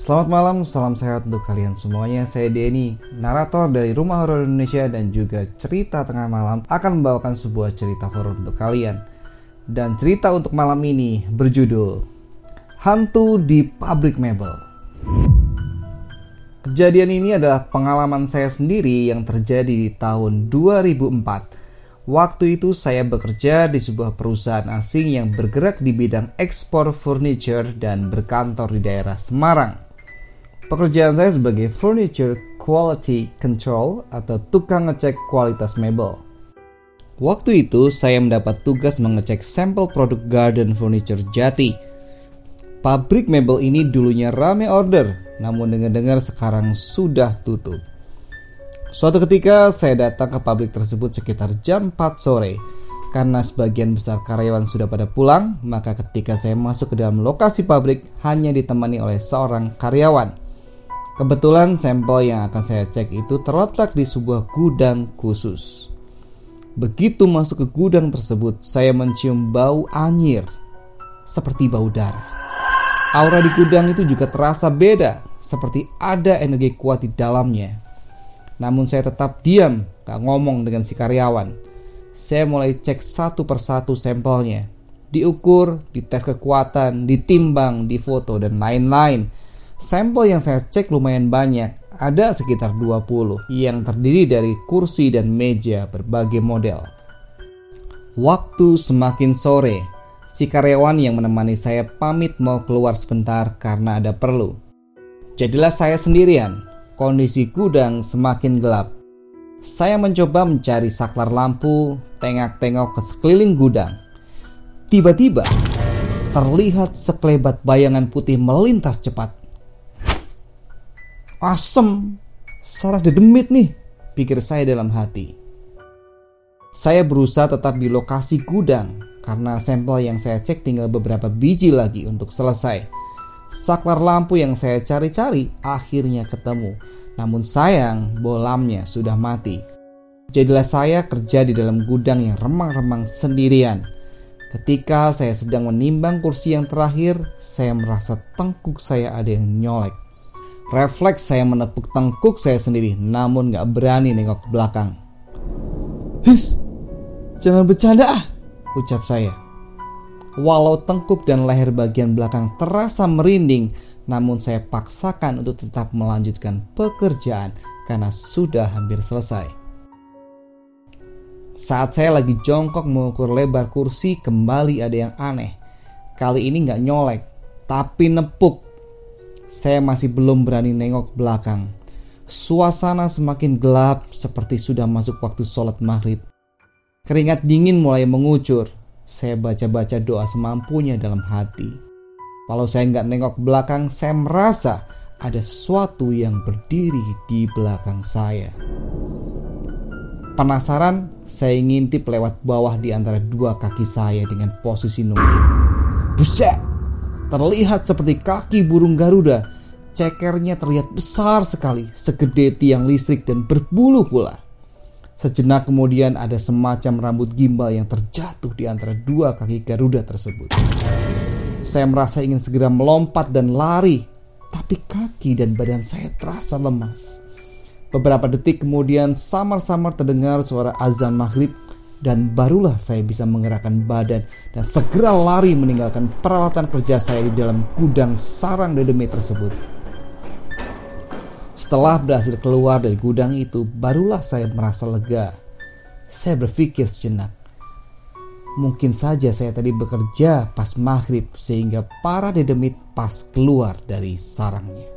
Selamat malam, salam sehat untuk kalian semuanya. Saya Denny, narator dari Rumah Horor Indonesia dan juga cerita tengah malam akan membawakan sebuah cerita horor untuk kalian. Dan cerita untuk malam ini berjudul Hantu di Pabrik Mebel. Kejadian ini adalah pengalaman saya sendiri yang terjadi di tahun 2004. Waktu itu saya bekerja di sebuah perusahaan asing yang bergerak di bidang ekspor furniture dan berkantor di daerah Semarang. Pekerjaan saya sebagai Furniture Quality Control atau tukang ngecek kualitas mebel. Waktu itu saya mendapat tugas mengecek sampel produk garden furniture Jati. Pabrik mebel ini dulunya rame order, namun dengar-dengar sekarang sudah tutup. Suatu ketika saya datang ke pabrik tersebut sekitar jam 4 sore. Karena sebagian besar karyawan sudah pada pulang, maka ketika saya masuk ke dalam lokasi pabrik hanya ditemani oleh seorang karyawan. Kebetulan sampel yang akan saya cek itu terletak di sebuah gudang khusus. Begitu masuk ke gudang tersebut, saya mencium bau anyir seperti bau darah. Aura di gudang itu juga terasa beda, seperti ada energi kuat di dalamnya. Namun saya tetap diam, gak ngomong dengan si karyawan. Saya mulai cek satu persatu sampelnya. Diukur, dites kekuatan, ditimbang, difoto, dan lain-lain Sampel yang saya cek lumayan banyak, ada sekitar 20 yang terdiri dari kursi dan meja berbagai model. Waktu semakin sore, si karyawan yang menemani saya pamit mau keluar sebentar karena ada perlu. Jadilah saya sendirian, kondisi gudang semakin gelap. Saya mencoba mencari saklar lampu, tengok-tengok ke sekeliling gudang. Tiba-tiba, terlihat sekelebat bayangan putih melintas cepat Asem, sarah dedemit nih, pikir saya dalam hati. Saya berusaha tetap di lokasi gudang karena sampel yang saya cek tinggal beberapa biji lagi untuk selesai. Saklar lampu yang saya cari-cari akhirnya ketemu, namun sayang bolamnya sudah mati. Jadilah saya kerja di dalam gudang yang remang-remang sendirian. Ketika saya sedang menimbang kursi yang terakhir, saya merasa tengkuk saya ada yang nyolek. Refleks saya menepuk tengkuk saya sendiri, namun gak berani nengok ke belakang. His, jangan bercanda ah, ucap saya. Walau tengkuk dan leher bagian belakang terasa merinding, namun saya paksakan untuk tetap melanjutkan pekerjaan karena sudah hampir selesai. Saat saya lagi jongkok mengukur lebar kursi, kembali ada yang aneh. Kali ini gak nyolek, tapi nepuk saya masih belum berani nengok belakang. Suasana semakin gelap seperti sudah masuk waktu sholat maghrib. Keringat dingin mulai mengucur. Saya baca-baca doa semampunya dalam hati. Kalau saya nggak nengok belakang, saya merasa ada sesuatu yang berdiri di belakang saya. Penasaran, saya ngintip lewat bawah di antara dua kaki saya dengan posisi nunggu. Buset! terlihat seperti kaki burung Garuda. Cekernya terlihat besar sekali, segede tiang listrik dan berbulu pula. Sejenak kemudian ada semacam rambut gimbal yang terjatuh di antara dua kaki Garuda tersebut. Saya merasa ingin segera melompat dan lari, tapi kaki dan badan saya terasa lemas. Beberapa detik kemudian samar-samar terdengar suara azan maghrib dan barulah saya bisa menggerakkan badan dan segera lari meninggalkan peralatan kerja saya di dalam gudang sarang dedemi tersebut. Setelah berhasil keluar dari gudang itu, barulah saya merasa lega. Saya berpikir sejenak. Mungkin saja saya tadi bekerja pas maghrib sehingga para dedemit pas keluar dari sarangnya.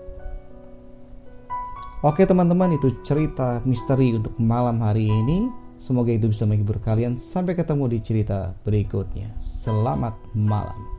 Oke teman-teman itu cerita misteri untuk malam hari ini. Semoga itu bisa menghibur kalian. Sampai ketemu di cerita berikutnya. Selamat malam.